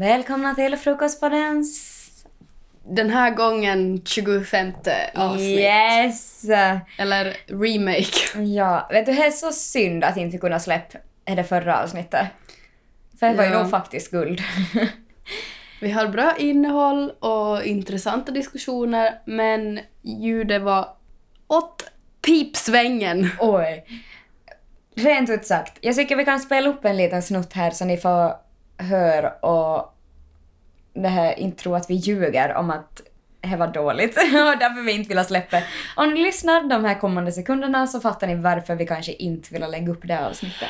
Välkomna till Frukostpoddens... Den här gången 25 avsnitt. Yes! Eller remake. Ja, vet du, det är så synd att inte kunna släppa det förra avsnittet. För det var ju Ja. nog faktiskt guld. Vi har bra innehåll och intressanta diskussioner men ljudet var åt pipsvängen. Oj. Rent ut sagt, jag tycker vi kan spela upp en liten snutt här så ni får höra och det här inte tro att vi ljuger om att det var dåligt och därför vi inte vill släppa. Om ni lyssnar de här kommande sekunderna så fattar ni varför vi kanske inte vill lägga upp det här avsnittet.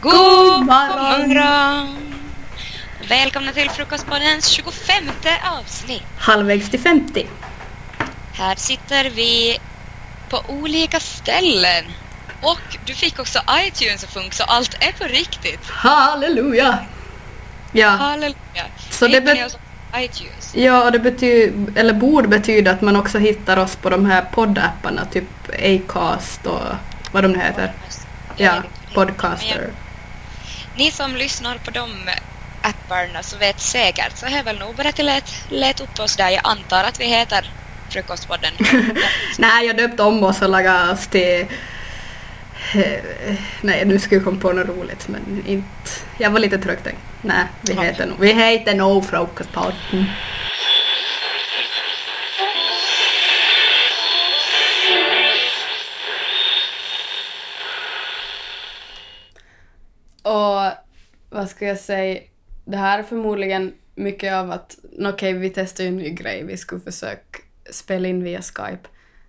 God morgon! Välkomna till Frukostpoddens 25 avsnitt. Halvvägs till 50. Här sitter vi på olika ställen. Och du fick också iTunes att funka så allt är på riktigt. Halleluja! Ja, Halleluja! Så det bet- iTunes? ja och det betyder, eller borde betyda att man också hittar oss på de här poddapparna, typ Acast och vad de nu heter. Ja, Podcaster. Ni som lyssnar på de apparna så vet säkert så är väl nog bara till leta upp oss där. Jag antar att vi heter Frukostpodden. Nej, jag döpte om oss och lagade oss till... eh, Nej, nu ska jag komma på något roligt men inte... Jag var lite trött. Nej, vi Okej. heter. Vi heter nog Frukostpodden. Och vad ska jag säga? Det här är förmodligen mycket av att, okej vi testar ju en ny grej, vi skulle försöka spela in via Skype.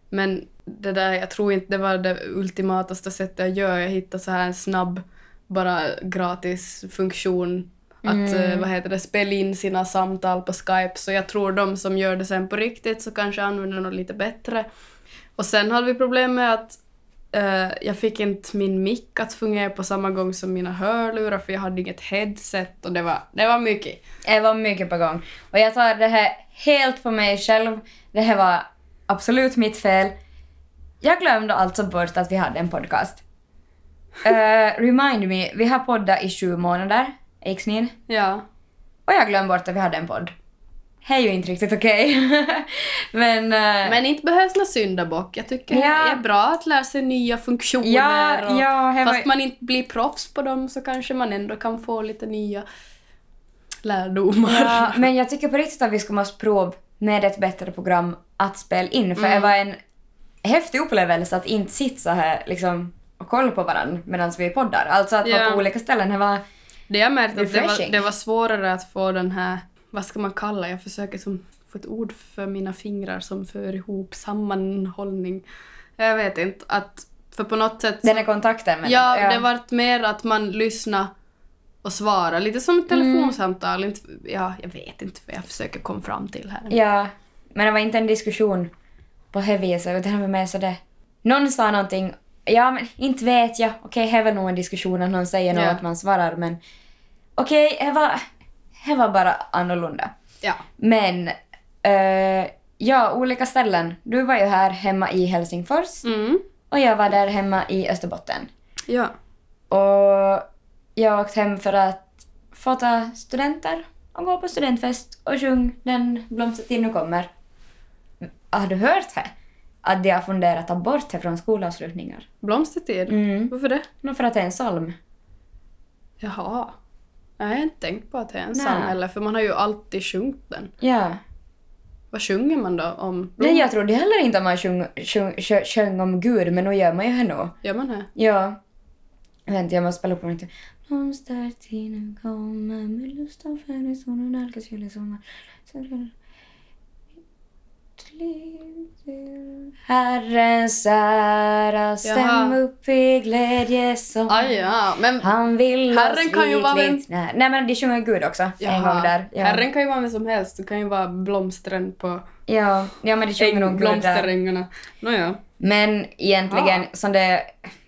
Men det där, jag tror inte det var det ultimataste sättet att göra. Jag hittade så här en snabb, bara gratis funktion att, eh, vad heter det, spela in sina samtal på Skype. Så jag tror de som gör det sen på riktigt så kanske använder något lite bättre. Och sen hade vi problem med att eh, jag fick inte min mick att fungera på samma gång som mina hörlurar för jag hade inget headset och det var, det var mycket. Det var mycket på gång. Och jag tar det här helt på mig själv. Det här var absolut mitt fel. Jag glömde alltså bort att vi hade en podcast. Uh, remind me, vi har poddat i sju månader, Exnin. Ja. Och jag glömde bort att vi hade en podd. Det är ju inte riktigt okej. Men... eh, Men inte behövs någon syndabock. Jag tycker Ja. det är bra att lära sig nya funktioner. Ja, och ja, var- fast man inte blir proffs på dem så kanske man ändå kan få lite nya lärdomar. Ja, men jag tycker på riktigt att vi ska måste prova med ett bättre program att spela in. För det var en häftig upplevelse att inte sitta så här liksom och kolla på varandra medan vi poddar. Alltså att vara Ja. på olika ställen. Det var... Det jag märkt att det var, det var svårare att få den här, vad ska man kalla, jag försöker som få ett ord för mina fingrar som för ihop sammanhållning. Jag vet inte, att för på något sätt Den här kontakten med Ja, det vart mer att man lyssnar och svarar. Lite som ett telefonsamtal. Inte, ja, jag vet inte vad jag försöker komma fram till här. Ja, men det var inte en diskussion på det viset utan det var mer så det... Någon sa någonting, ja men inte vet jag, okej det är väl nog en diskussion att någon säger något Ja. att man svarar men okej, det var, det var bara annorlunda. Ja. Men eh, ja, olika ställen. Du var ju här hemma i Helsingfors Mm. och jag var där hemma i Österbotten. Ja. Och jag åkte hem för att fota studenter och gå på studentfest och sjung Den blomstertid nu kommer. Har du hört det? Att de har funderat att ta bort det från skolavslutningar. Blomstertid? Mm. Varför det? Nå, för att det är en psalm. Jaha. Jag har inte tänkt på att det är en psalm heller, för man har ju alltid sjungit den. Ja. Vad sjunger man då om Nej, jag trodde heller inte att man sjöng, sjöng, sjöng, sjöng om Gud, men nu gör man ju det nog. Gör man det? Ja. Vänta, jag måste spela upp den. Blomstertiden kommer med lust och färg i solen nalkas julesommar. Herrens ära, stäm upp i glädjesång. Ah, ja, men Han vill Herren oss kan ju vara vem- när- Nej men de sjunger Gud också, en Jaha. gång där. Ja. Herren kan ju vara vem som helst. Du kan ju vara blomstren på Ja, ja men de sjunger nog Gud där. Nåja. Men egentligen, Ah. som det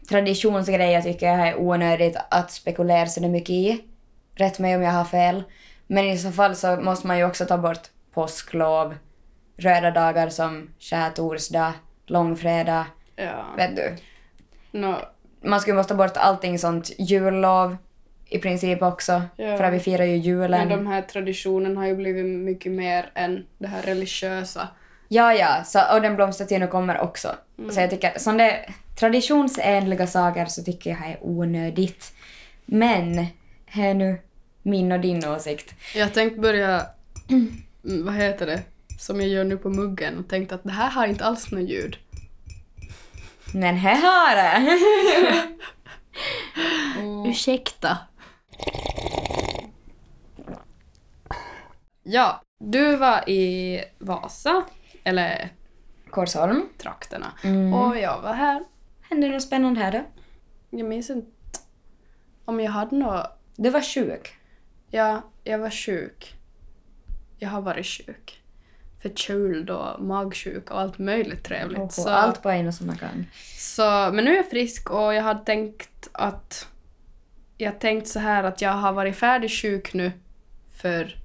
traditionsgrejer tycker jag är onödigt att spekulera så det mycket i. Rätt mig om jag har fel. Men i så fall så måste man ju också ta bort påsklov, röda dagar som skärtorsdag, långfredag, Ja. vet du. Nå, Man skulle måste ta bort allting sånt jullov i princip också. Ja. För att vi firar ju julen. men de här traditionerna har ju blivit mycket mer än det här religiösa. Ja, ja, så, och den blomstertiden kommer också. Så jag tycker, som det traditionsenliga saker så tycker jag är onödigt. Men, här är nu min och din åsikt. Jag tänkte börja, vad heter det, som jag gör nu på muggen och tänkte att det här har inte alls något ljud. Men här har det! Ursäkta. Ja, du var i Vasa, eller Korsholm. trakterna, Mm. och jag var här. Hände något spännande här då? Jag minns inte om jag hade något... Du var sjuk. Ja, jag var sjuk. Jag har varit sjuk. Förkyld och magsjuk och allt möjligt trevligt. Och Så, Allt på en och samma gång. så, men nu är jag frisk och jag hade tänkt att... Jag tänkt så här att jag har varit färdig sjuk nu för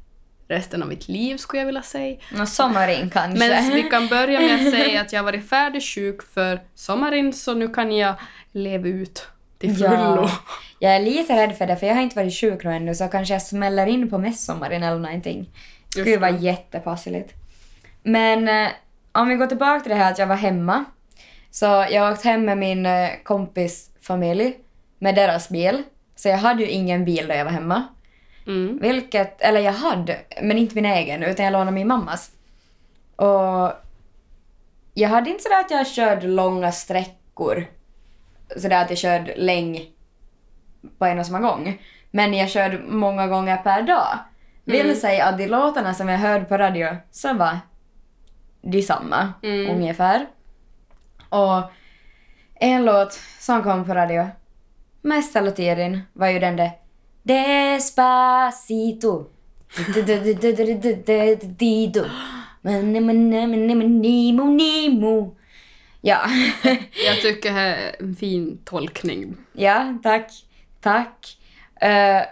resten av mitt liv skulle jag vilja säga. Nå, sommaren kanske. Men vi kan börja med att säga att jag har varit färdig sjuk för sommaren så nu kan jag leva ut till fullo. Ja. Jag är lite rädd för det, för jag har inte varit sjuk nu ännu, så kanske jag smäller in på midsommaren eller någonting. Det skulle vara jättepassligt. Men eh, om vi går tillbaka till det här att jag var hemma. Så jag åkte hem med min eh, kompis familj med deras bil. Så jag hade ju ingen bil då jag var hemma. Mm. Vilket, eller jag hade, men inte min egen, utan jag lånade min mammas. Och jag hade inte sådär att jag körde långa sträckor. Sådär att jag körde längd på en och samma gång. Men jag körde många gånger per dag. Vill säga att de låtarna som jag hörde på radio så var de samma Mm. ungefär. Och en låt som kom på radio mest hela tiden var ju den där Despacito. Dido. Nemo, Nemo. Ja. Jag tycker det är en fin tolkning. ja, tack. Tack. Uh,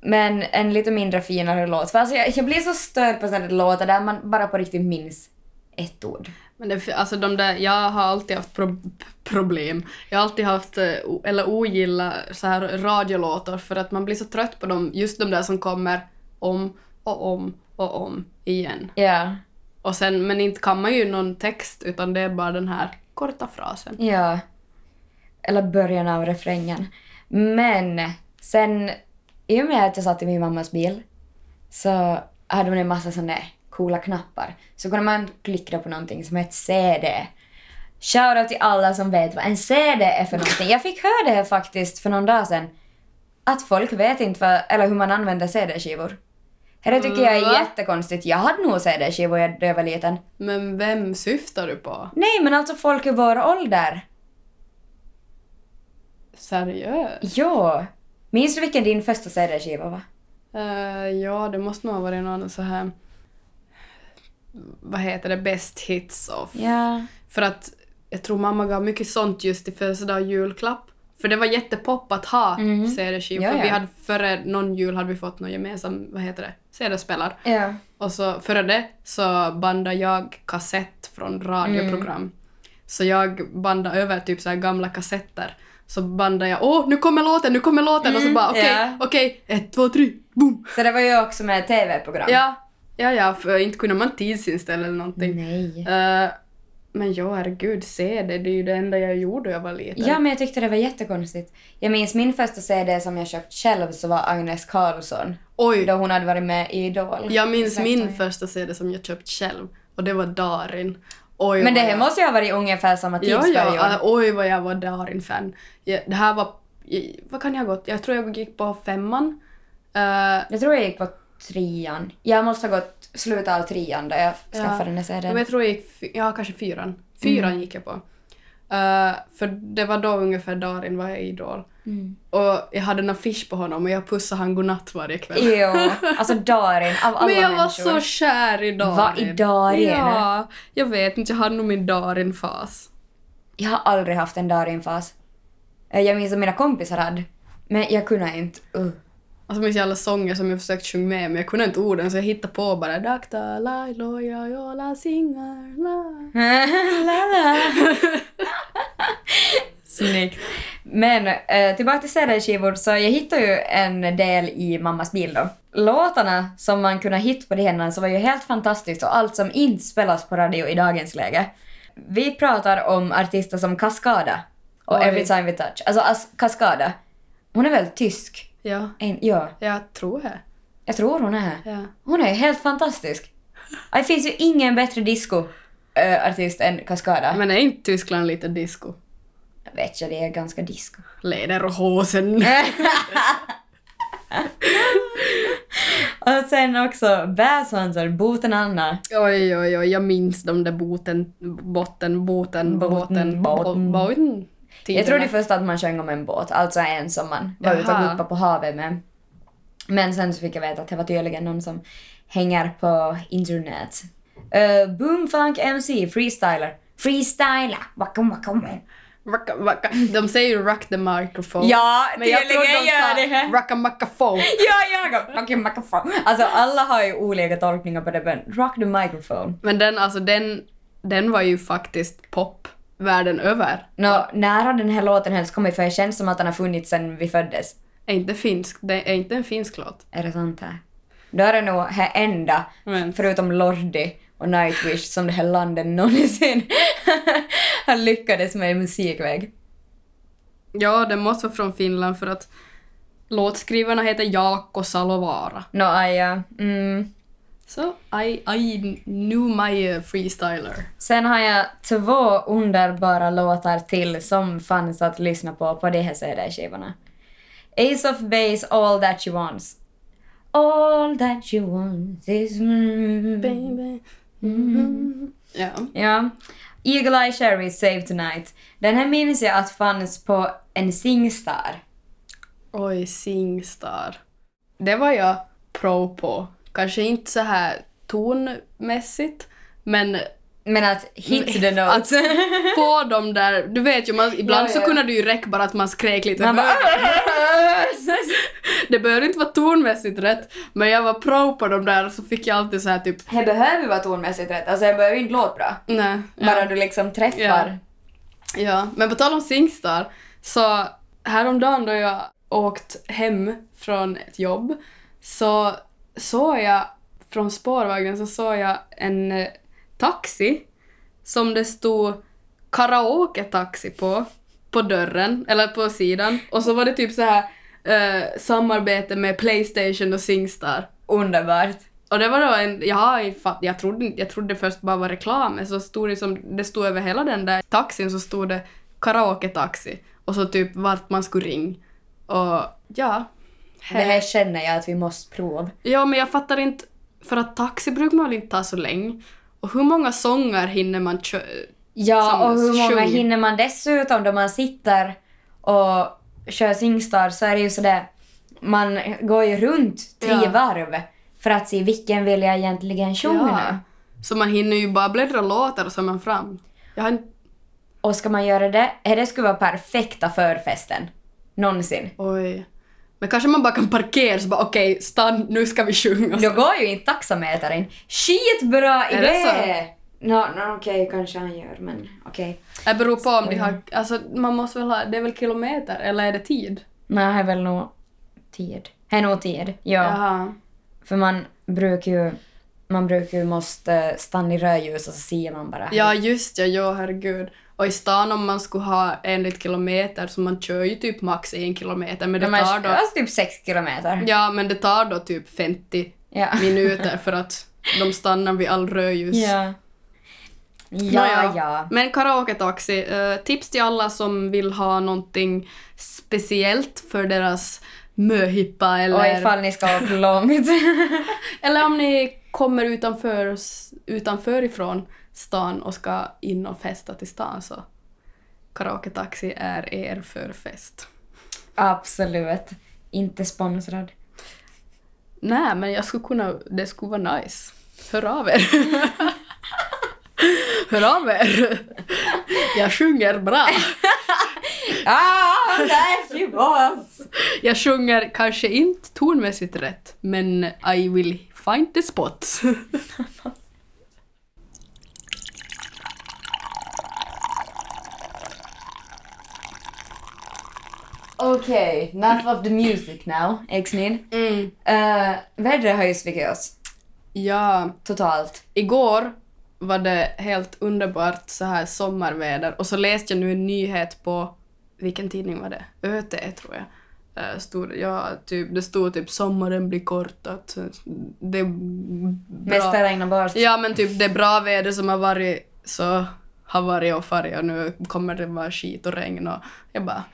men en lite mindre finare låt. För alltså jag, jag blir så störd på sådana låtar där man bara på riktigt minns ett ord. Men det, alltså de där, jag har alltid haft pro problem. Jag har alltid haft, eh, eller ogilla så här radiolåtar för att man blir så trött på dem, just de där som kommer om och om och om igen. Ja. Och sen, men inte kan man ju någon text utan det är bara den här korta frasen. Ja. Eller början av refrängen. Men sen, i och med att jag satt i min mammas bil så hade hon en massa sådana coola knappar. Så kunde man klicka på någonting som hette CD. Shoutout till alla som vet vad en CD är för någonting. Jag fick höra det här faktiskt för någon dag sedan. Att folk vet inte vad, eller hur man använder CD-skivor. Det tycker jag är jättekonstigt. Jag hade nog CD-skivor när jag var liten. Men vem syftar du på? Nej, men alltså folk i vår ålder. Seriöst? Ja. Minns du vilken din första CD-skiva var? Eh, ja, det måste nog ha varit någon så här... Vad heter det? Best hits of... Ja. För att jag tror mamma gav mycket sånt just i födelsedag och julklapp. För det var jättepop att ha Mhm. CD-skivor. Ja, För vi ja. hade, före någon jul hade vi fått någon gemensam, vad heter det, CD-spelare. Ja. Och så före det så bandade jag kassett från radioprogram. Mm. Så jag bandade över typ så gamla kassetter. Så bandade jag åh nu kommer låten, nu kommer låten och så bara okej, Mm, ja. okej, ett, två, tre, boom! Så det var ju också med TV-program. Ja, ja, ja, för inte kunde man tidsinställa eller någonting. Nej. Eh, men ja, herregud, CD, det är ju det enda jag gjorde när jag var liten. Ja, men jag tyckte det var jättekonstigt. Jag minns min första CD som jag köpt själv så var Agnes Karlsson. Oj, Då hon hade varit med i Idol. jag minns min oj. första CD som jag köpt själv och det var Darin. Oj, Men det här jag- måste ju ha varit ungefär samma Ja, tidsperiod. ja, äh, oj vad jag var Darin-fan. Ja, det här var... Vad kan jag ha gått? Jag tror jag gick på femman. Eh, Jag tror jag gick på trean. Jag måste ha gått slutet av trean då jag Ja. skaffade den här men jag tror jag gick... Ja, kanske fyran. Fyran Mm. gick jag på. Eh, för det var då ungefär Darin var i Idol. Mm. Och jag hade en affisch på honom och jag pussade han godnatt varje kväll. Jo, alltså Darin av alla Men jag människor. var så kär i Darin. Vad i Darin? Ja, jag vet inte. Jag hade nog min Darin-fas. Jag har aldrig haft en Darin-fas. Eh, Jag minns att mina kompisar hade. Men jag kunde inte. Uh. Alltså minns jag alla sånger som jag försökt sjunga med men jag kunde inte orden så jag hittade på bara Dakta, lai, loja, jola, singar, la. Snyggt. Men eh, tillbaka till CD-skivor, så jag hittade ju en del i mammas bil då. Låtarna som man kunde hitta på de händerna så var ju helt fantastiskt och allt som inte spelas på radio i dagens läge. Vi pratar om artister som Cascada och Oj. Every time we touch. Alltså As- Cascada, hon är väl tysk? Ja, En, ja, jag tror det. jag tror hon är. Ja. Hon är helt fantastisk. Det finns ju ingen bättre disco-artist än Cascada. Men är inte Tyskland lite disco? Jag vet jag, det är ganska disco. Lederhosen. Och sen också bärsvansar, boten Anna. Oj, oj, oj, jag minns de där boten, botten, boten, Boten, båten, båten. båten. Båten. Jag trodde först att man sjöng om en båt, alltså en som man var ute och guppade på havet med. Men sen så fick jag veta att det var tydligen någon som hänger på internet. Uh, Boomfunk MC, freestyler. Freestyler! Wakum, wakum. Rocka, rocka. De säger ju rock the microphone. Ja, men jag trodde de gör det. sa rocka microphone. Ja, jag Wakum, wakum. Alltså alla har ju olika tolkningar på det, men rock the microphone. Men den, alltså den, den var ju faktiskt pop världen över. Nå, när har den här låten helst kommit? För det känns som att den har funnits sedan vi föddes. Är inte finsk, det är inte en finsk låt. Är det sant här? Då är det nog här enda, Men- förutom Lordi och Nightwish, som det här landet någonsin har lyckades med i musikväg. Ja, den måste vara från Finland för att låtskrivarna heter Jaakko Salovaara. Nå, aja. Mm. Så I, I knew my uh, freestyler. Sen har jag två underbara låtar till som fanns att lyssna på på de här CD-skivorna. Ace of Base, All That You Wants. All that you want is... Mm. Baby. Mm-hmm. Ja. Ja. Eagle Eye Cherry, Save Tonight. Den här minns jag att fanns på en Singstar. Oj, Singstar. Det var jag pro på. Kanske inte så här tonmässigt, men Men att hit the Att notes. få dem där, du vet ju, man, ibland Ja, så ja. kunde det ju räcka bara att man skrek lite Man bara... Det behöver inte vara tonmässigt rätt, men jag var pro på dem där så fick jag alltid så här typ, Det behöver vara tonmässigt rätt. Alltså det behöver inte låta bra. nej. Bara Ja. du liksom träffar. Ja. ja, men på tal om Singstar, så häromdagen då jag åkt hem från ett jobb så såg jag från spårvagnen så såg jag en eh, taxi som det stod karaoke-taxi på, på dörren, eller på sidan. Och så var det typ så här eh, samarbete med Playstation och Singstar. Underbart. Och det var då en, fatt, jag, trodde, jag trodde först bara var reklam, men så stod det som, det stod över hela den där taxin så stod det karaoke-taxi och så typ vart man skulle ringa. Och ja. Det här känner jag att vi måste prova. Ja, men jag fattar inte, för att taxi brukar man väl inte ta så länge. Och hur många sånger hinner man kö- Ja, och hur många sjung. hinner man dessutom då man sitter och kör Singstar så är det ju sådär, man går ju runt tre Ja. varv för att se vilken vill jag egentligen sjunga nu. Så man hinner ju bara bläddra låtar och så är man fram. Har. Och ska man göra det, det skulle vara perfekta förfesten. Någonsin. Oj. Men kanske man bara kan parkera så bara okej, stann, nu ska vi sjunga. Då går ju inte taxametern. Skitbra Är idé! det Nå, no, okej, kanske han gör, men okej. Det beror på om de har... Alltså man måste väl ha... Det är väl kilometer, eller är det tid? Men det är väl nog tid. Det är nog tid, ja. Jaha. För man brukar ju, man brukar ju måste stanna i rödljus och så ser man bara. Ja, just ja, ja, herregud. Och i stan om man skulle ha enligt kilometer så man kör ju typ max en kilometer men det Men tar då... alltså typ sex kilometer. Ja, men det tar då typ 50 Ja. minuter för att de stannar vid all rödljus. Ja. Ja, Nåja. ja. Men karaoke-taxi, eh, tips till alla som vill ha någonting speciellt för deras möhippa Och eller... ifall ni ska åka långt. Eller om ni kommer utanför, utanför ifrån stan och ska in och festa till stan så karaoke-taxi är er för fest. Absolut. Inte sponsrad. Nej, men jag skulle kunna, det skulle vara nice. Hör av er. Hör av er. Jag sjunger bra. Ah! there she was! Jag sjunger kanske inte tonmässigt rätt, men I will find the spots. Okej, enough of the music now, Exnin. Mm. Uh, vädret har ju svikit oss. Ja, Totalt. igår var det helt underbart så här sommarväder och så läste jag nu en nyhet på, vilken tidning var det? ÖT tror jag. Eh, Stod, ja, typ, det stod typ sommaren blir kort, att det är bra. Mest regnar bort. Ja men typ det bra väder som har varit så har varit och farit och nu kommer det vara skit och regn och jag bara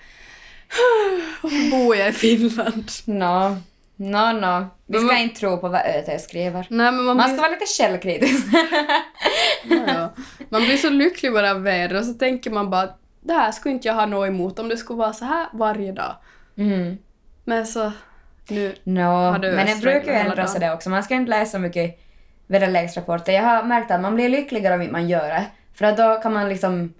varför bor jag i Finland? No. No, no. Vi ska man- inte tro på vad ÖT skriver. Nej men man, Man blir, ska vara lite källkritisk. ja, ja. man blir så lycklig bara av vädret och så tänker man bara det här skulle inte jag ha något emot om det skulle vara så här varje dag. mm. Men så nu, No, Har du men det brukar ju ändra sig det också. Man ska inte läsa mycket väderleksrapporter. Jag har märkt att man blir lyckligare om man gör det. För att då kan man liksom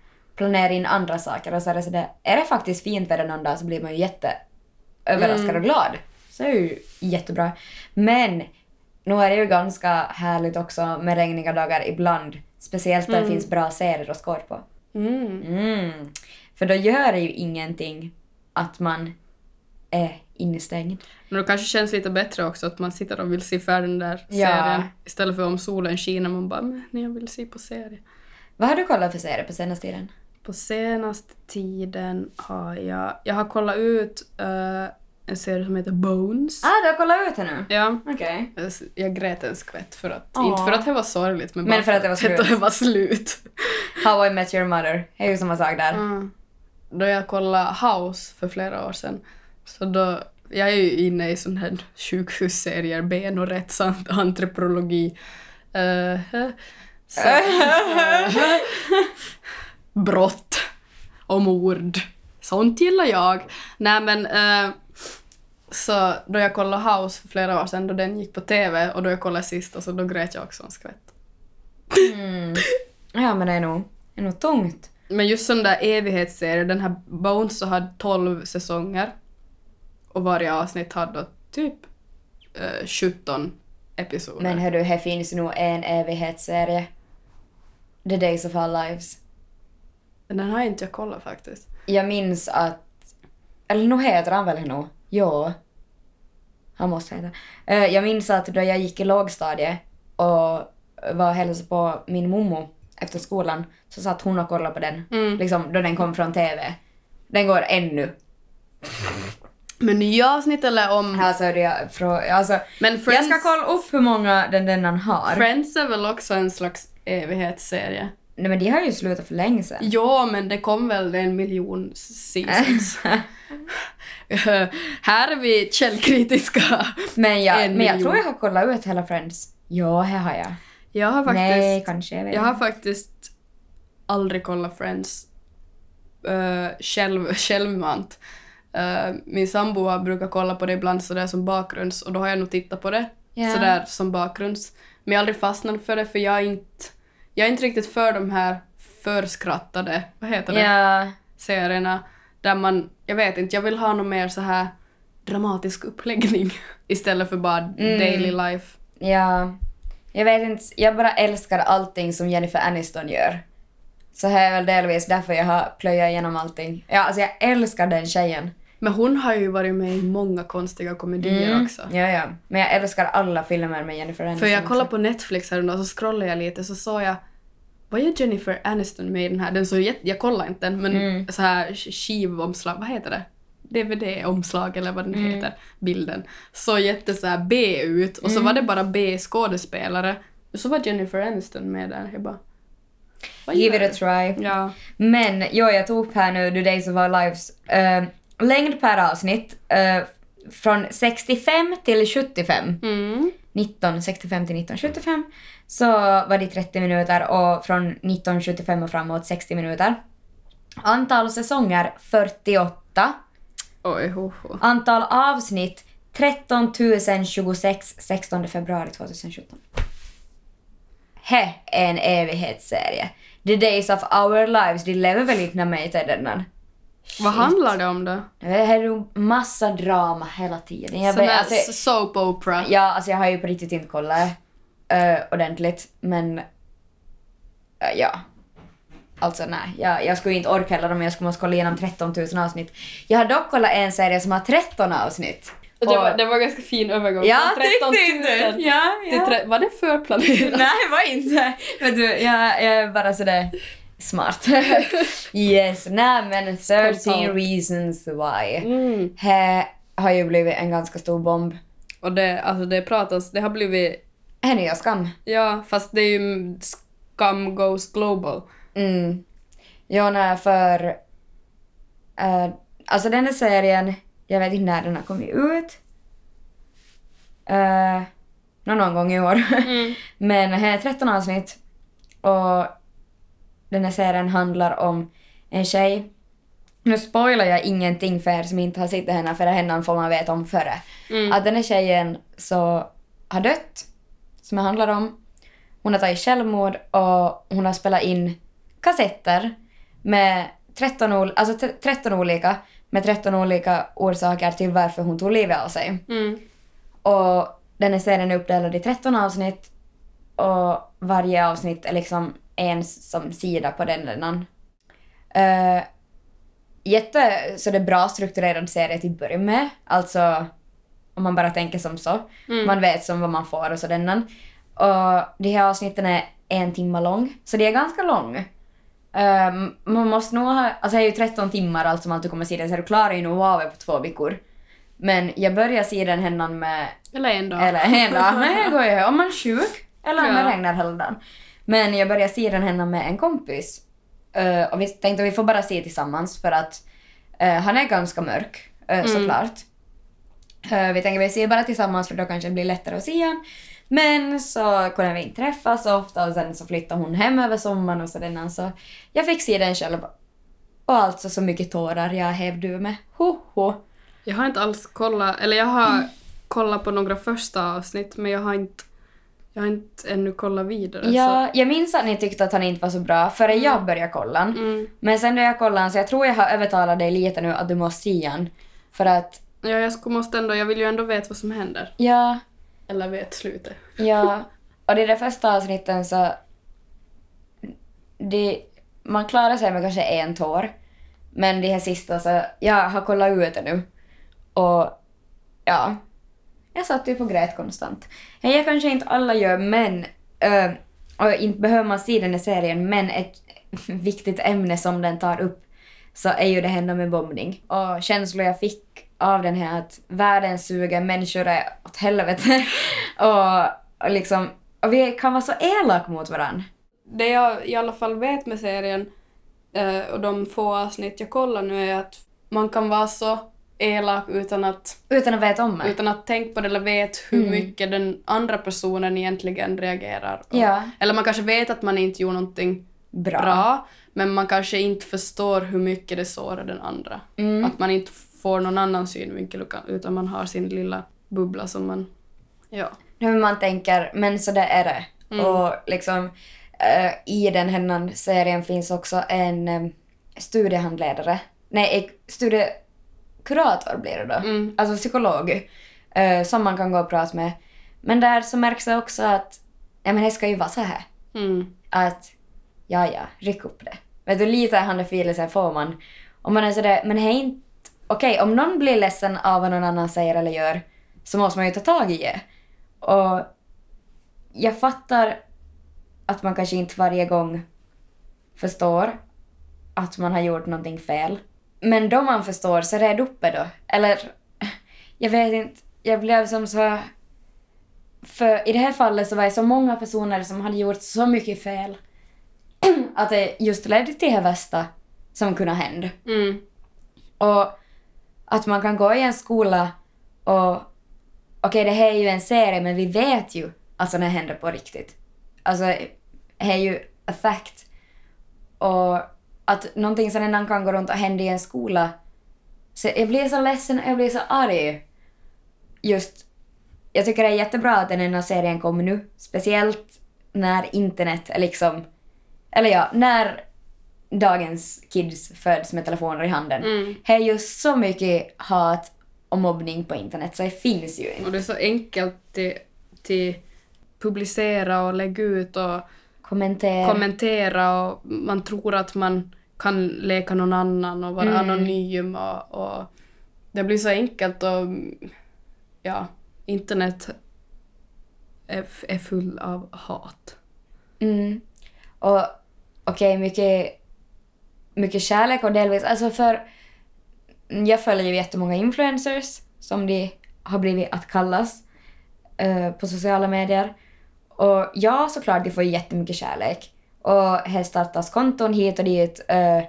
planera in andra saker och så är det sådär, är det faktiskt fint väder någon dag så blir man ju jätteöverraskad Mm. och glad. Så det är ju jättebra. Men nu är det ju ganska härligt också med regniga dagar ibland. Speciellt när det finns bra serier att skåda på. mm. Mm. För då gör det ju ingenting att man är instängd. Men då kanske känns lite bättre också att man sitter och vill se färdig den där Ja. serien istället för om solen skiner man bara men jag vill se på serie. Vad har du kollat för serier på senaste tiden? På senaste tiden har jag... Jag har kollat ut eh, en serie som heter Bones. Ah, du har kollat ut henne nu? Ja. Okej. Jag- Jag grät en skvätt för att... Åh. Inte för att det var sorgligt men, Men för att det var slut. Att det var slut. How I Met Your Mother. Det är ju samma sak där. Mm. Då jag kollade House för flera år sedan. Så då... Jag är ju inne i sån här sjukhusserier, ben och rätt samt antropologi. Eh, så, eh, brott och mord. Sånt gillar jag. Nej men eh, så då jag kollade House för flera år sedan då den gick på TV och då jag kollade sist och så då grät jag också en skvätt. Mm. Ja, men det är nog, det är nog tungt. Men just sån där evighetsserie, den här Bones så hade 12 säsonger och varje avsnitt hade då typ eh, 17 episoder. Men hördu, här finns nog en evighetsserie. The Days of Our Lives. Den har inte jag kollat faktiskt. Jag minns att... Eller nu heter han väl nu? Ja. Han måste heta. Eh, Jag minns att då jag gick i lågstadiet och var och hälsade på min mommo efter skolan så satt hon och kollade på den. Mm. Liksom då den kom från TV. Den går ännu. Men nya avsnitt eller om... Alltså, det, frå, alltså Men jag Friends, ska kolla upp hur många den denna har. Friends är väl också en slags evighetsserie? Nej men de har ju slutat för länge sedan. Ja, men det kom väl en miljon seasons. Här är vi källkritiska. men, jag, En men jag tror jag har kollat ut hela Friends. Ja, här har jag. Jag har faktiskt... Nej, kanske. Jag Jag har faktiskt aldrig kollat Friends uh, själv, självmant. Uh, min sambo brukar kolla på det ibland sådär som bakgrunds och då har jag nog tittat på det Ja. sådär som bakgrunds. Men jag har aldrig fastnat för det för jag är inte, jag är inte riktigt för de här förskrattade, vad heter det, Ja. serierna där man, jag vet inte, jag vill ha någon mer så här dramatisk uppläggning istället för bara Mm. daily life. Ja. Jag vet inte, jag bara älskar allting som Jennifer Aniston gör. Så här är väl delvis därför jag har plöjat igenom allting. Ja, alltså jag älskar den tjejen. Men hon har ju varit med i många konstiga komedier också. Ja, ja. Men jag älskar alla filmer med Jennifer Aniston För jag kollade på Netflix häromdagen så scrollade jag lite så såg jag vad gör Jennifer Aniston med i den här? Den jätte, jag kollade inte den men Mm. så här sk- skivomslag, vad heter det? DVD-omslag eller vad den Mm. heter, bilden. Såg jätte så här B ut och så Mm. var det bara B-skådespelare. Och så var Jennifer Aniston med där. Jag bara... Give it a try. Ja. Men jo, jag tog upp här nu The Days of Our Lives. Eh, längd per avsnitt. eh, från 65 till 75. Mm. 1965 till 1975 så var det 30 minuter och från 1975 och framåt 60 minuter. Antal säsonger 48. Oj, ho, ho. Antal avsnitt 13 026 16 februari 2017. He en evighetsserie. The Days of Our Lives, de lever väl inte med mig till denna. Vad handlar det om då? Det är massa drama hela tiden. Jag där alltså, soap opera. Ja, alltså jag har ju på riktigt inte kollat uh, ordentligt, men eh, ja. Alltså nej, jag, jag skulle inte orka heller om jag skulle måste kolla igenom 13 000 avsnitt. Jag har dock kollat en serie som har 13 avsnitt. Det var, det var ganska fin övergång. ja, Från 13 tyckte inte 000 Ja, ja. tre- Var det förplanerat? Nej, det var inte. Men du, jag, jag är bara sådär smart. yes, nej men 13 Spontant. reasons why. Mm. Här har ju blivit en ganska stor bomb. Och det, alltså det pratas, det har blivit, Här nya skam. ja fast det är ju Scum Goes Global. Mm. Ja, nej, för... eh, alltså den här serien, jag vet inte när den har kommit ut. Uh, någon gång i år. Mm. Men här är 13 avsnitt. Och den här serien handlar om en tjej. Nu spoilar jag ingenting för er som inte har sett henne, för henne får man veta om före. Mm. Att den här tjejen så har dött, som det handlar om. Hon har tagit självmord och hon har spelat in kassetter med 13, ol- alltså t- 13 olika, med 13 olika orsaker till varför hon tog livet av sig. Mm. Och den här serien är uppdelad i 13 avsnitt och varje avsnitt är liksom en som sida på den redan. Uh, jätte så det är bra strukturerad serie till att börja med. Alltså om man bara tänker som så. Mm. Man vet som vad man får och sådär. Och de här avsnitten är en timme lång, så det är ganska lång. Um, man måste nog ha, alltså det är ju 13 timmar allt som allt du kommer se den, så du klarar ju nog av det på två veckor. Men jag börjar se den händan med Eller en dag. eller en dag. Men det går ju om man är sjuk eller om det Ja. regnar hela dagen. Men jag började se den hemma med en kompis. Eh, och vi tänkte att vi får bara se tillsammans för att eh, han är ganska mörk uh, såklart. Eh, vi tänkte att vi ser bara tillsammans för då kanske det blir lättare att se han. Men så kunde vi inte träffas så ofta och sen så flyttade hon hem över sommaren och sådär. Så jag fick se den själv. Och alltså så mycket tårar jag hävde ur med. Ho, ho. Jag har inte alls kollat, eller jag har kollat på några första avsnitt men jag har inte, jag har inte ännu kollat vidare. Ja, jag minns att ni tyckte att han inte var så bra före jag började kolla. Så. Mm. Men sen när jag kollade så jag tror jag har övertalat dig lite nu att du måste se han. För att, Ja, jag måste ändå, jag vill ju ändå veta vad som händer. ja, Eller vet slutet. ja. Och i de första avsnitten så... Det, man klarar sig med kanske en tår. Men de här sista så, jag har kollat ut det nu. Och ja, jag satt ju på grät konstant. Jag kanske inte alla gör, men... Uh, och inte behöver man se den här serien, men ett viktigt ämne som den tar upp så är ju det hända med bombning. Och känslor jag fick av den här att världen suger, människor är åt helvete. och, och liksom... Och vi kan vara så elaka mot varandra. Det jag i alla fall vet med serien eh, och de få avsnitt jag kollar nu är att man kan vara så elak utan att, Utan att veta om det. utan att tänka på det eller vet hur Mm. mycket den andra personen egentligen reagerar. Och, Ja. Eller man kanske vet att man inte gjorde någonting Bra. bra, men man kanske inte förstår hur mycket det sårar den andra. Mm. Att man inte får någon annan synvinkel utan- man har sin lilla bubbla som man... Ja. hur man tänker, men så där är det. Mm. Och liksom eh, i den här serien finns också en eh, studiehandledare. Nej, ek- studiekurator blir det då. Mm. Alltså psykolog. eh, som man kan gå och prata med. Men där så märks det också att ja, men det ska ju vara så här. Mm. Att ja, ja, ryck upp det. Vet du, lite handfilelser får man. Och man är sådär, men hej inte... Okej, om någon blir ledsen av vad någon annan säger eller gör så måste man ju ta tag i det. Och jag fattar att man kanske inte varje gång förstår att man har gjort någonting fel. Men då man förstår så red upp det då. Eller, jag vet inte, jag blev som så... För i det här fallet så var det så många personer som hade gjort så mycket fel att det just ledde till det värsta som kunde hända. Mm. Och att man kan gå i en skola och okej det här är ju en serie men vi vet ju att sådana händer på riktigt. Alltså det är ju a fact. Och att någonting sådant kan gå runt och hända i en skola. Så jag blir så ledsen och jag blir så arg. Just, jag tycker det är jättebra att den här serien kommer nu. Speciellt när internet är liksom, eller ja, när dagens kids föds med telefoner i handen. Mm. Det är ju så mycket hat och mobbning på internet så det finns ju inte. Och det är så enkelt till, till publicera och lägga ut och Kommentera. kommentera och man tror att man kan leka någon annan och vara Mm. anonym och, och det blir så enkelt och ja, internet är, är full av hat. Mm. Och okej, mycket, mycket kärlek och delvis, alltså för jag följer ju jättemånga influencers som de har blivit att kallas eh, på sociala medier. Och ja, såklart, de får ju jättemycket kärlek. Och här startas konton hit och dit eh,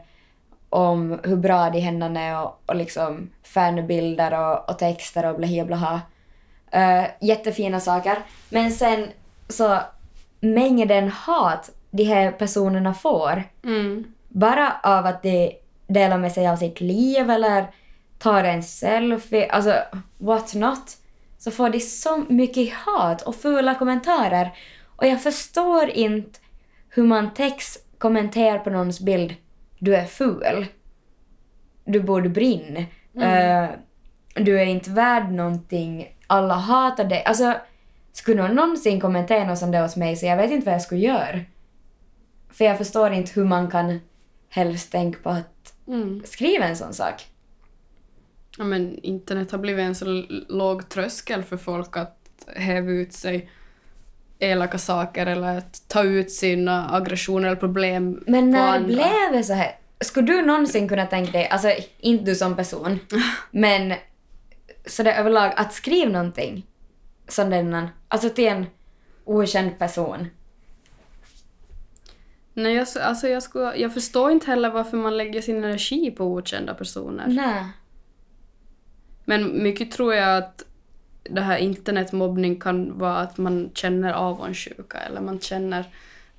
om hur bra de händerna är och, och liksom fanbilder och, och texter och blaha blaha. Uh, jättefina saker. Men sen så mängden hat de här personerna får Mm. bara av att de delar med sig av sitt liv eller tar en selfie, alltså what not, så får de så mycket hat och fula kommentarer. Och jag förstår inte hur man text kommenterar på någons bild du är ful. Du borde brinna. Eh, du är inte värd någonting. Alla hatar dig. Alltså, skulle någon någonsin kommentera något sånt där hos mig så jag vet inte vad jag skulle göra. För jag förstår inte hur man kan helst tänka på att Mm. skriva en sån sak. Ja, men internet har blivit en så låg tröskel för folk att häva ut sig elaka saker eller att ta ut sina aggressioner eller problem Men på när andra. blev det så här? Skulle du någonsin kunna tänka dig, alltså inte du som person, men så det överlag att skriva någonting som denna, alltså till en okänd person. Nej, jag, alltså jag, skulle, jag förstår inte heller varför man lägger sin energi på okända personer. Nej. Men mycket tror jag att det här internetmobbning kan vara att man känner avundsjuka eller man känner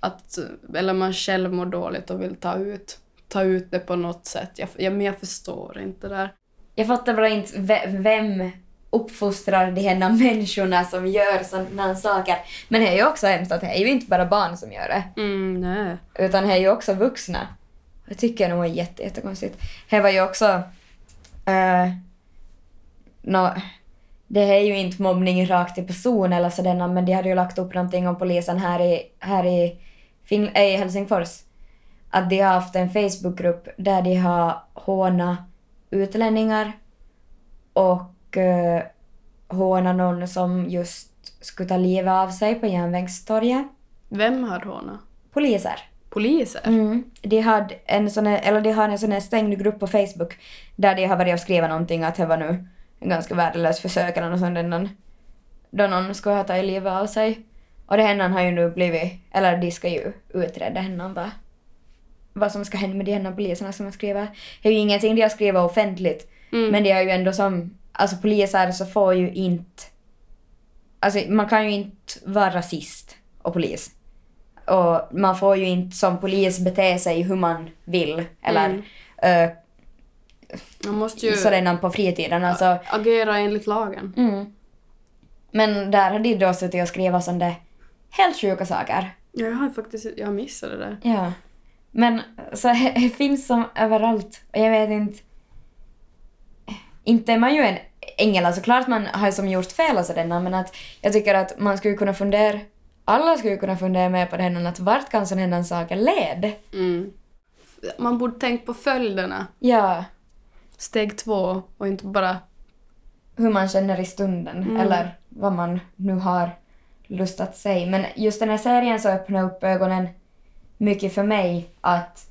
att, eller man själv mår dåligt och vill ta ut, ta ut det på något sätt. Jag, jag, men jag förstår inte det där. Jag fattar bara inte ve- vem uppfostrar de här människorna som gör sådana saker. Men det är ju också hemskt att det är ju inte bara barn som gör det. Mm, nej. Utan det är ju också vuxna. Det tycker jag nog är jätte, jättekonstigt. Det var ju också... Uh, nå, det är ju inte mobbning rakt i person eller sådana, men de hade ju lagt upp någonting om polisen här i, här i, fin, äh, i Helsingfors. Att de har haft en Facebookgrupp där de har hånat utlänningar och uh, hånat någon som just skulle ta livet av sig på Järnvägstorget. Vem har hånat? Poliser. Poliser? Mm. De, hade en sån eller de har en sån här stängd grupp på Facebook där de har varit och skrivit någonting att det var nu en ganska värdelös försök eller något sånt då någon skulle ha tagit livet av sig. Och det händan har ju nu blivit, eller de ska ju utreda händan vad, vad som ska hända med de här poliserna som har skrivit. Det är ju ingenting de har skrivit offentligt Mm. men det är ju ändå som, alltså poliser så får ju inte, alltså man kan ju inte vara rasist och polis. Och man får ju inte som polis bete sig hur man vill eller Mm. Man måste ju sådana på fritiden. Alltså, agera enligt lagen. mm. Men där har de då suttit och skrivit sådana helt sjuka saker. Ja, jag har faktiskt jag missade det där. Ja. Men så det finns som överallt. Och jag vet inte... Inte är man ju en ängel, alltså klart man har som gjort fel och sådana, men att jag tycker att man skulle kunna fundera, alla skulle kunna fundera mer på det här, att vart kan sådana här saker leda? Mm. Man borde tänka på följderna. Ja, Steg två och inte bara... hur man känner i stunden, Mm. eller vad man nu har lust att säga. Men just den här serien så öppnar upp ögonen mycket för mig att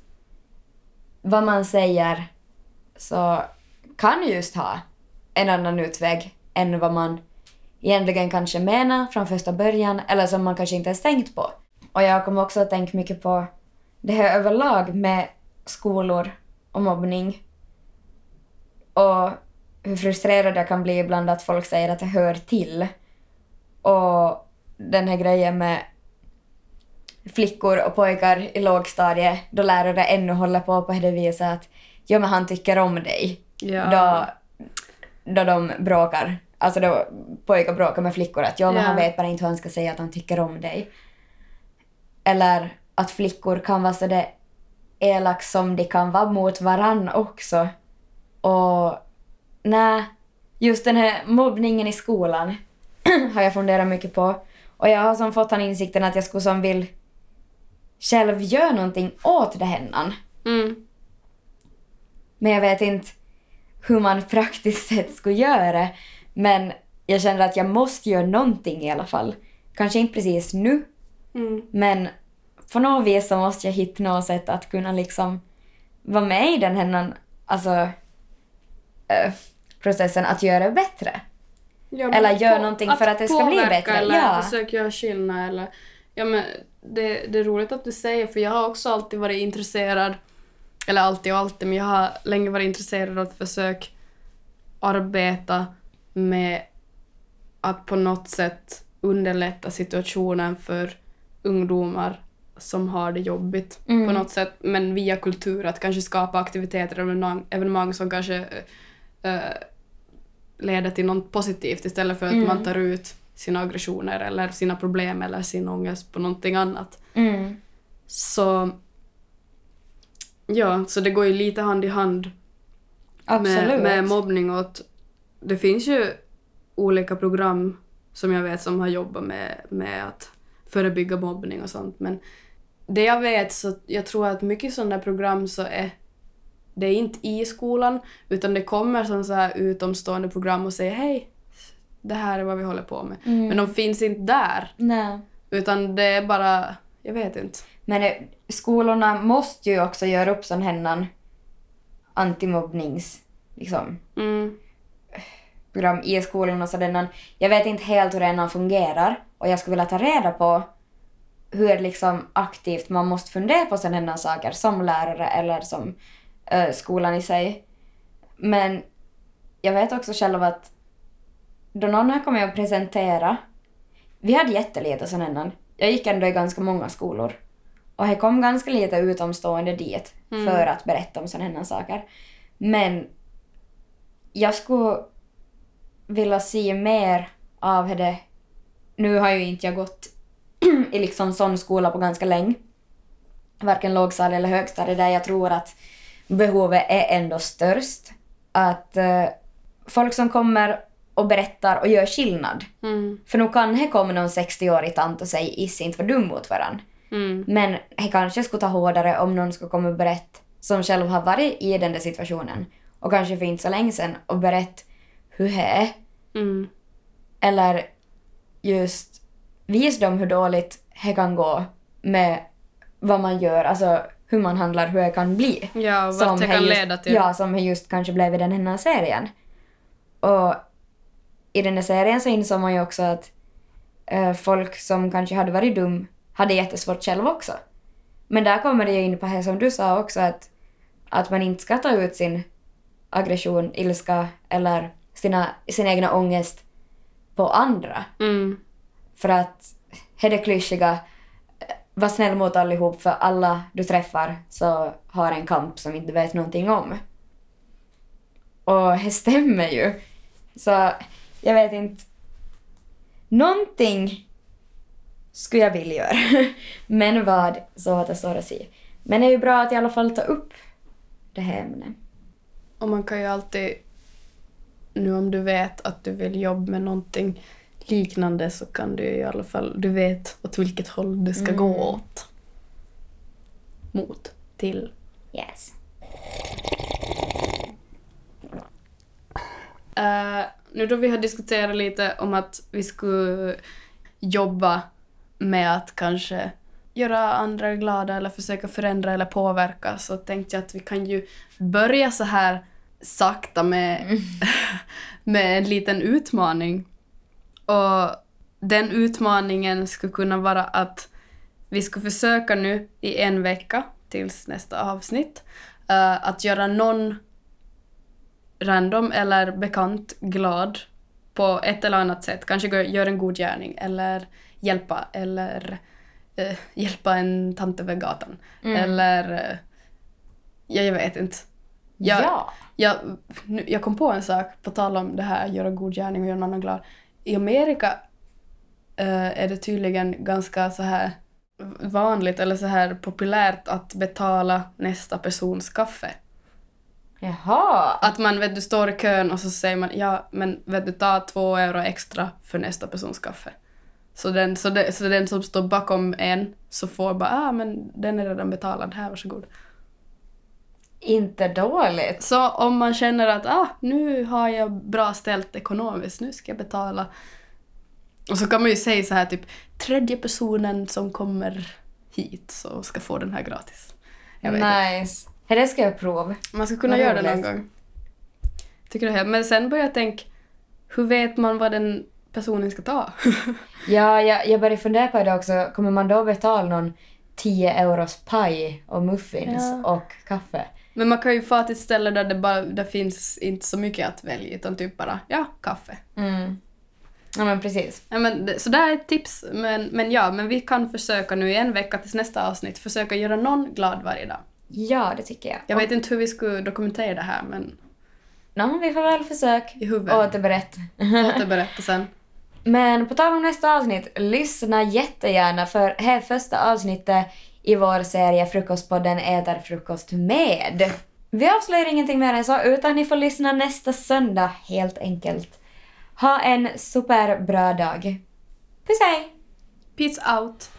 vad man säger så kan just ha en annan utväg än vad man egentligen kanske menar från första början eller som man kanske inte ens tänkt på. Och jag kommer också att tänka mycket på det här överlag med skolor och mobbning. Och hur frustrerad jag kan bli ibland att folk säger att det hör till. Och den här grejen med flickor och pojkar i lågstadiet då lärare ännu håller på på det viset att ja men han tycker om dig. Ja. Då, då de bråkar. Alltså då pojkar bråkar med flickor att ja men Ja. han vet bara inte hur han ska säga att han tycker om dig. Eller att flickor kan vara så det elak som de kan vara mot varann också. Och nej, just den här mobbningen i skolan har jag funderat mycket på. Och jag har som fått den insikten att jag skulle som vill själv göra någonting åt det hennan. Mm. Men jag vet inte hur man praktiskt sett skulle göra det. Men jag känner att jag måste göra någonting i alla fall. Kanske inte precis nu, Mm. men på något vis så måste jag hitta något sätt att kunna liksom vara med i den här alltså, eh, processen att göra det bättre. Ja, Eller gör på- någonting för att det ska bli bättre, Eller ja. försöka göra skillnad. Eller, ja, men det, det är roligt att du säger, för jag har också alltid varit intresserad, eller alltid och alltid, men jag har länge varit intresserad av att försöka arbeta med att på något sätt underlätta situationen för ungdomar som har det jobbigt Mm. på något sätt, men via kultur, att kanske skapa aktiviteter och evenemang, evenemang som kanske eh, leder till något positivt istället för att Mm. man tar ut sina aggressioner eller sina problem eller sin ångest på någonting annat. Mm. Så ja, så det går ju lite hand i hand Absolut. med, med mobbning och att det finns ju olika program som jag vet som har jobbat med, med att förebygga mobbning och sånt men det jag vet så jag tror att mycket sådana program så är det är inte i skolan utan det kommer som så här utomstående program och säger hej, det här är vad vi håller på med. Mm. Men de finns inte där Nej. utan det är bara, jag vet inte. Men eh, skolorna måste ju också göra upp sån här antimobbnings liksom, Mm. program i skolorna. Så denna, jag vet inte helt hur den fungerar och jag skulle vilja ta reda på hur liksom aktivt man måste fundera på sådana saker som lärare eller som eh, skolan i sig. Men jag vet också själv att då någon har kommit och presentera, vi hade jättelite sådana jag gick ändå i ganska många skolor och det kom ganska lite utomstående dit Mm. för att berätta om sådana saker. Men jag skulle vilja se mer av det. Nu har ju inte jag gått i liksom sån skola på ganska länge. Varken lågstadie eller högstadie där jag tror att behovet är ändå störst. Att eh, folk som kommer och berättar och gör skillnad. Mm. För nu kan det komma någon 60-årig tant och säga is inte för dum mot varandra. Mm. Men det kanske skulle ta hårdare om någon skulle komma och berätta som själv har varit i den där situationen och kanske för inte så länge sedan och berätta hur det är. Mm. Eller just visa dem hur dåligt det kan gå med vad man gör, alltså hur man handlar, hur det kan bli. Ja, och vart det det kan just, leda till. Ja, som det just kanske blev i den här serien. Och i den här serien så insåg man ju också att eh, folk som kanske hade varit dum hade jättesvårt själv också. Men där kommer det ju in på det som du sa också att, att man inte ska ta ut sin aggression, ilska eller sina, sin egna ångest på andra. Mm. För att, är det klyschiga, var snäll mot allihop för alla du träffar så har en kamp som inte vet någonting om. Och det stämmer ju. Så jag vet inte. Någonting skulle jag vilja göra. Men vad, så återstår att säga. Men det är ju bra att i alla fall ta upp det här ämnet. Och man kan ju alltid, nu om du vet att du vill jobba med någonting liknande så kan du i alla fall, du vet åt vilket håll det ska Mm. gå åt. Mot, till. Yes. Eh, nu då vi har diskuterat lite om att vi skulle jobba med att kanske göra andra glada eller försöka förändra eller påverka så tänkte jag att vi kan ju börja så här sakta med, med en liten utmaning. Och den utmaningen skulle kunna vara att vi skulle försöka nu i en vecka tills nästa avsnitt eh, att göra någon random eller bekant glad på ett eller annat sätt. Kanske gö- gör en god gärning eller hjälpa eller eh, hjälpa en tant över gatan. Mm. Eller eh, ja, jag vet inte. Jag, ja. jag, jag kom på en sak på tal om det här göra god gärning och göra någon annan glad. I Amerika eh, är det tydligen ganska så här vanligt eller så här populärt att betala nästa persons kaffe. Jaha. Att man vet du står i kön och så säger man ja men vet du ta två euro extra för nästa persons kaffe. Så den, så, det, så den som står bakom en så får bara ah men den är redan betalad, här varsågod. Inte dåligt. Så om man känner att ah, nu har jag bra ställt ekonomiskt, nu ska jag betala. Och så kan man ju säga så här typ tredje personen som kommer hit så ska få den här gratis. Jag inte. Nice. Det ska jag prova. Man ska kunna göra det någon gång. Tycker det här. Men sen börjar jag tänka, hur vet man vad den personen ska ta? Ja, jag, jag började fundera på det också. Kommer man då betala någon 10 euros paj och muffins Ja. och kaffe? Men man kan ju få till ett ställe där det bara där finns inte så mycket att välja utan typ bara ja, kaffe. Mm. Ja, men precis. Ja, men så där är ett tips. Men, men ja, men vi kan försöka nu i en vecka tills nästa avsnitt försöka göra någon glad varje dag. Ja, det tycker jag. Jag vet inte hur vi skulle dokumentera det här men Nå, vi får väl försöka i huvudet. återberätta. Återberätta sen. Men på tal om nästa avsnitt, lyssna jättegärna för här är första avsnittet i vår serie Frukostpodden äter frukost med. Vi avslöjar ingenting mer än så utan ni får lyssna nästa söndag helt enkelt. Ha en superbra dag. Puss hej! Peace out!